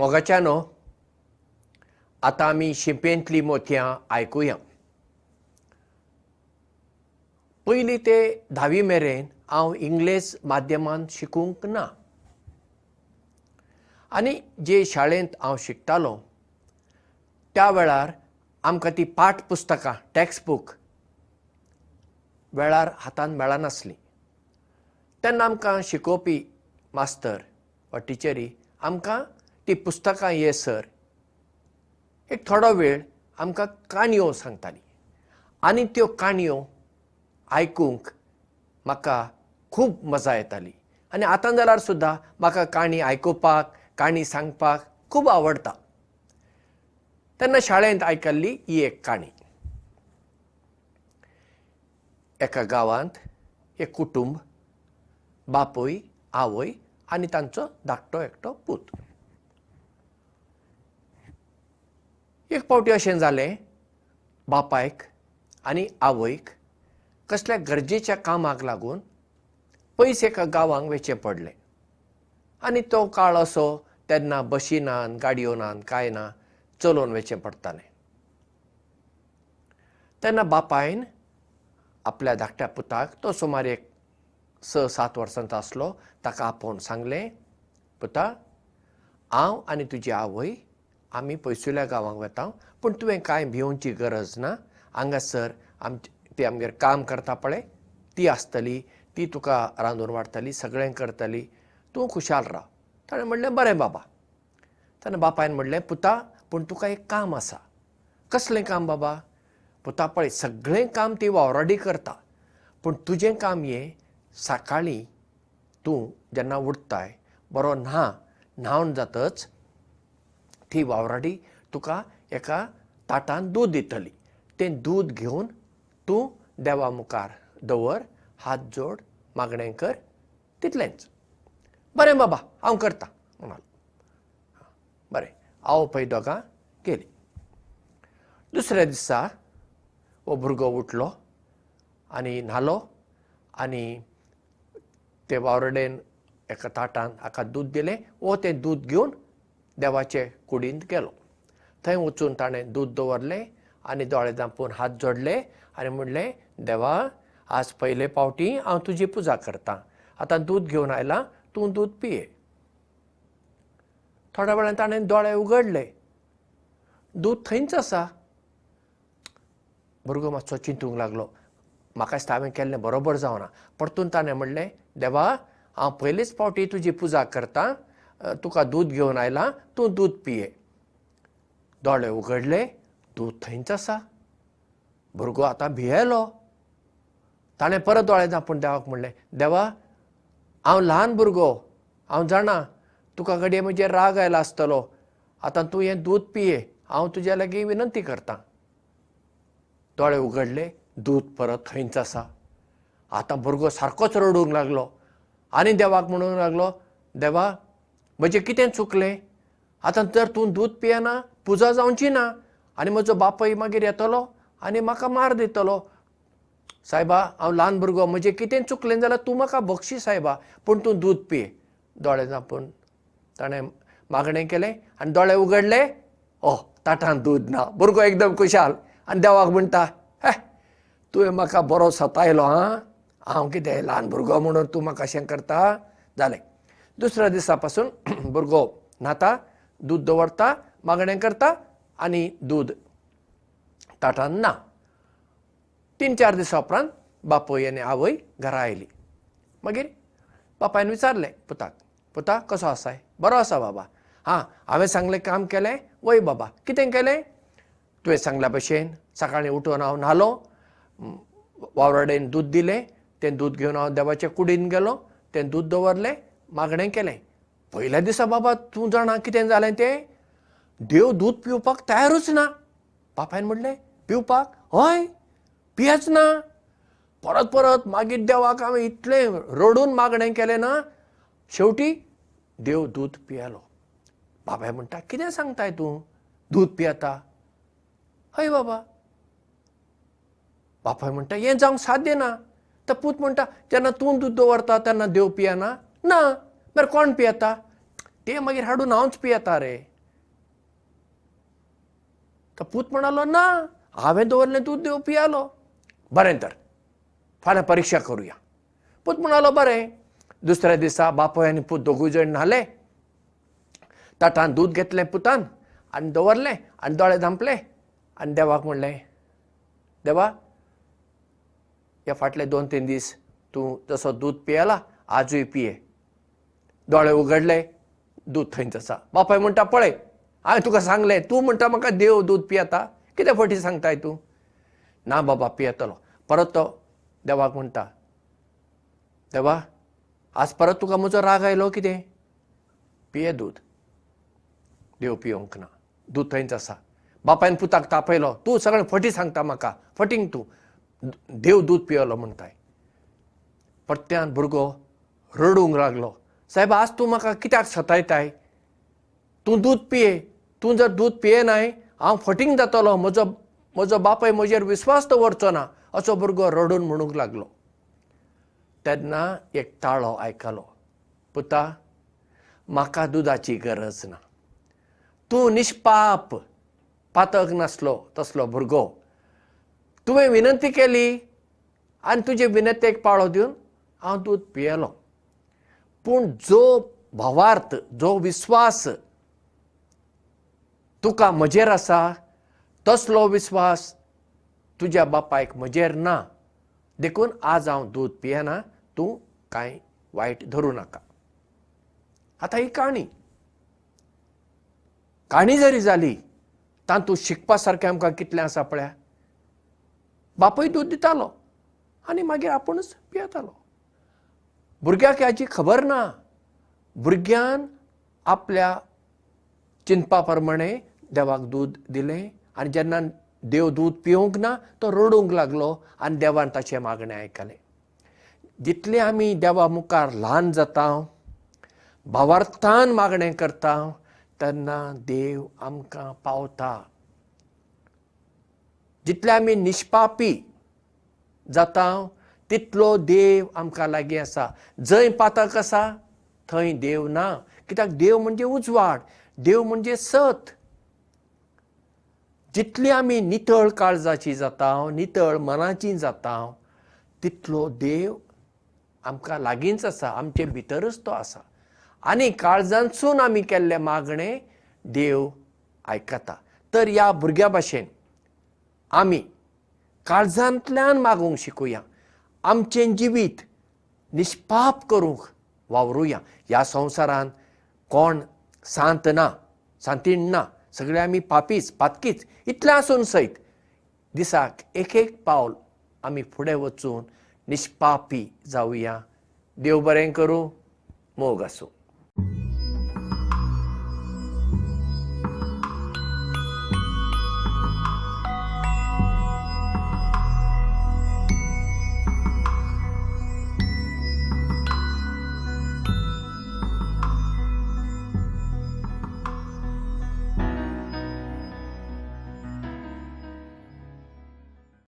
मोगाच्यानो आतां आमी शिंपेंतलीं मोतयां आयकुया पयलीं ते धावी मेरेन हांव इंग्लीस माध्यमांत शिकूंक ना आनी जे शाळेंत हांव शिकतालो त्या वेळार आमकां ती पाठपुस्तकां टॅक्स्ट बूक वेळार हातांत मेळनासलीं तेन्ना आमकां शिकोवपी मास्तर वा टिचरी आमकां तीं पुस्तकां येसर एक थोडो वेळ आमकां काणयो सांगतालीं आनी त्यो काणयो आयकूंक म्हाका खूब मजा येताली आनी आतां जाल्यार सुद्दां म्हाका काणी आयकुपाक काणी सांगपाक खूब आवडटा तेन्ना शाळेंत आयकल्ली ही एक काणी एका गांवांत एक कुटूंब बापूय आवय आनी तांचो धाकटो एकटो पूत एक पावटी अशें जालें बापायक आनी आवयक कसल्या गरजेच्या कामाक लागून पयस एका गांवांक वेचें पडलें आनी तो काळ असो तेन्ना बशी नात गाडयो नात कांय ना चलोवन वेचें पडटालें तेन्ना बापायन आपल्या धाकट्या पुताक तो सुमार एक स सात वर्सांचो आसलो ताका आपोवन सांगलें पुता हांव आनी तुजी आवय आमी पयसुल्या गांवांक वता पूण तुवें कांय भिवची गरज ना हांगासर आमचे ती आमगेर काम करता पळय ती आसतली ती तुका रांदून वाडटली सगळें करतली तूं खुशाल राव ताणें म्हणलें बरें बाबा ताणें बापायन म्हणलें पुता पूण तुका एक काम आसा कसलें काम बाबा पुता पळय सगळें काम ती वावराडी करता पूण तुजें काम हें सकाळीं तूं जेन्ना उठताय बरो न्हा न्हावन जातच ती वावराडी तुका एका ताटान दूद दितली तें दूद घेवन तूं देवा मुखार दवर हात जोड मागणें कर तितलेंच बरें बाबा हांव करतां म्हणलो बरें आवय पळय दोगां गेली दुसऱ्या दिसा हो भुरगो उठलो आनी न्हालो आनी ते वावरडेन एका ताटान हाका दूद दिलें वो तें दूद घेवन देवाचे कुडींत गेलो थंय वचून ताणें दूद दवरलें आनी दोळे जांपून हात जोडले आनी म्हणलें देवा आज पयले पावटी हांव तुजी पुजा करतां आतां दूद घेवन आयलां तूं दूद पिये थोड्या वेळान ताणें दोळे उगडले दूद थंयच आसा भुरगो मातसो चिंतूंक लागलो म्हाका दिसता हांवें केल्लें बरोबर जावना परतून ताणें म्हणलें देवा हांव पयलेच पावटी तुजी पुजा करतां तुका दूद घेवन आयला तूं दूद पिये दोळे उगडले दूद थंयच आसा भुरगो आतां भियेलो ताणें परत दोळे धांपून देवाक म्हणलें देवा हांव ल्हान भुरगो हांव जाणा तुका कडेन म्हजेर राग आयला आसतलो आतां तूं हें दूद पिये हांव तुज्या लागीं विनंती करतां दोळे उगडले दूद परत थंयच आसा आतां भुरगो सारकोच रडूंक लागलो आनी देवाक म्हणूंक लागलो देवा म्हजें कितें चुकलें आतां तर तूं दूद पियेना पुजा जावची ना आनी म्हजो बापय मागीर येतलो आनी म्हाका मार दितलो सायबा हांव ल्हान भुरगो म्हजें कितें चुकलें जाल्यार तूं म्हाका बक्षी सायबा पूण तूं दूद पी दोळे जापून ताणें मागणें केलें आनी दोळे उगडले ओ ताटांत दूद ना भुरगो एकदम खुशाल आनी देवाक म्हणटा हे तुवें म्हाका बरो सतायलो आं हांव कितें ल्हान भुरगो म्हणून तूं म्हाका अशें करता जालें दुसऱ्या दिसा पासून भुरगो न्हाता दूद दवरता मागणें करता आनी दूद ताटान ना तीन चार दिसा उपरांत बापूय आनी आवय घरा आयली मागीर बापायन विचारलें पुताक पुता कसो आसाय बरो आसा बाबा हां हांवें सांगलें काम केलें वय बाबा कितें केलें तुवें सांगल्या भशेन सकाळीं उठून हांव न्हालो वावराडेन दूद दिलें तें दूद घेवन हांव देवाच्या कुडीन गेलो तें दूद दवरलें मागणें केलें पयल्या दिसा बाबा तूं जाणा कितें जालें तें देव दूद पिवपाक तयारूच ना बापायन म्हणलें पिवपाक हय पियाच ना परत परत मागीर देवाक हांवें इतलें रडून मागणें केलें ना शेवटी देव दूद पियेलो बाबाय म्हणटा कितें सांगताय तूं दूद पियेता हय बाबा बापाय म्हणटा हें जावंक साध्य ना तर पूत म्हणटा जेन्ना तूं दूद दवरता तेन्ना देव पियेना ना मर कोण पियेता ते मागीर हाडून हांवच पियेता रे तो पूत म्हणलो ना हांवें दवरलें दूद देव पियालो बरें तर फाल्यां परिक्षा करुया पूत म्हणलो बरें दुसऱ्या दिसा बापूय आनी पूत दोगूय जण न्हाले ताटान दूद घेतलें पुतान आनी दवरलें आनी दोळे धांपले आनी देवाक म्हणलें देवा ह्या फाटले दोन तीन दीस तूं जसो दूद पियेला आजूय पिये दोळे उगडले दूद थंयच आसा बापाय म्हणटा पळय हांवें तुका सांगलें तूं म्हणटा म्हाका देव दूद पियेता कितें फटी सांगताय तूं ना बाबा पियेतलो परत तो देवाक म्हणटा देवा आज परत तुका म्हजो राग आयलो कितें पिये दूद देव पियोंक ना दूद थंयच आसा बापायन पुताक तापयलो तूं सगळें फटी सांगता म्हाका फटींग तूं देव दूद पियलो म्हणटाय पट्ट्यान भुरगो रडूंक लागलो सायब आज तूं म्हाका कित्याक सतायताय तूं दूद पिये तूं जर दूद पिये न्हय हांव फटींग जातलो म्हजो म्हजो बापाय म्हजेर विस्वास दवरचो ना असो भुरगो रडून म्हणूंक लागलो तेन्ना एक ताळो आयकलो पुता म्हाका दुदाची गरज ना तूं निश्पाप पातक नासलो तसलो भुरगो तुवें विनंती केली आनी तुजे विनंतेक पाळो दिवन हांव दूद पियेलो पूण जो भावार्थ जो विस्वास तुका म्हजेर आसा तसलो विस्वास तुज्या बापायक म्हजेर ना देखून आज हांव दूद पियेना तूं कांय वायट धरूं नाका आतां ही काणी काणी जरी जाली तातूंत शिकपा सारकें आमकां कितलें आसा पळय बापूय दूद दितालो आनी मागीर आपुणूच पियेतालो भुरग्याक हाची खबर ना भुरग्यान आपल्या चिंतपा प्रमाणे देवाक दूद दिलें आनी जेन्ना देव दूद पिवंक ना तो रडूंक लागलो आनी देवान ताचें मागणें आयकलें जितलें आमी देवा मुखार ल्हान जाता भावार्थान मागणें करता तेन्ना देव आमकां पावता जितले आमी निश्पापी जाता तितलो देव आमकां लागीं आसा जंय पातक आसा थंय देव ना कित्याक देव म्हणजे उजवाड देव म्हणजे सत जितली आमी नितळ काळजाची जाता नितळ मनाची जाता तितलो देव आमकां लागींच आसा आमचे भितरच तो आसा आनी काळजांसून आमी केल्ले मागणे देव आयकता तर ह्या भुरग्या भाशेन आमी काळजांतल्यान मागूंक शिकुया आमचें जिवीत निश्पाप करूंक वावरुया ह्या संवसारांत कोण सांत ना सांतीण ना सगळे आमी पापीच पातकीच इतलें आसून सयत दिसाक एक एक पावल आमी फुडें वचून निश्पापी जावुया देव बरें करूं मोग आसूं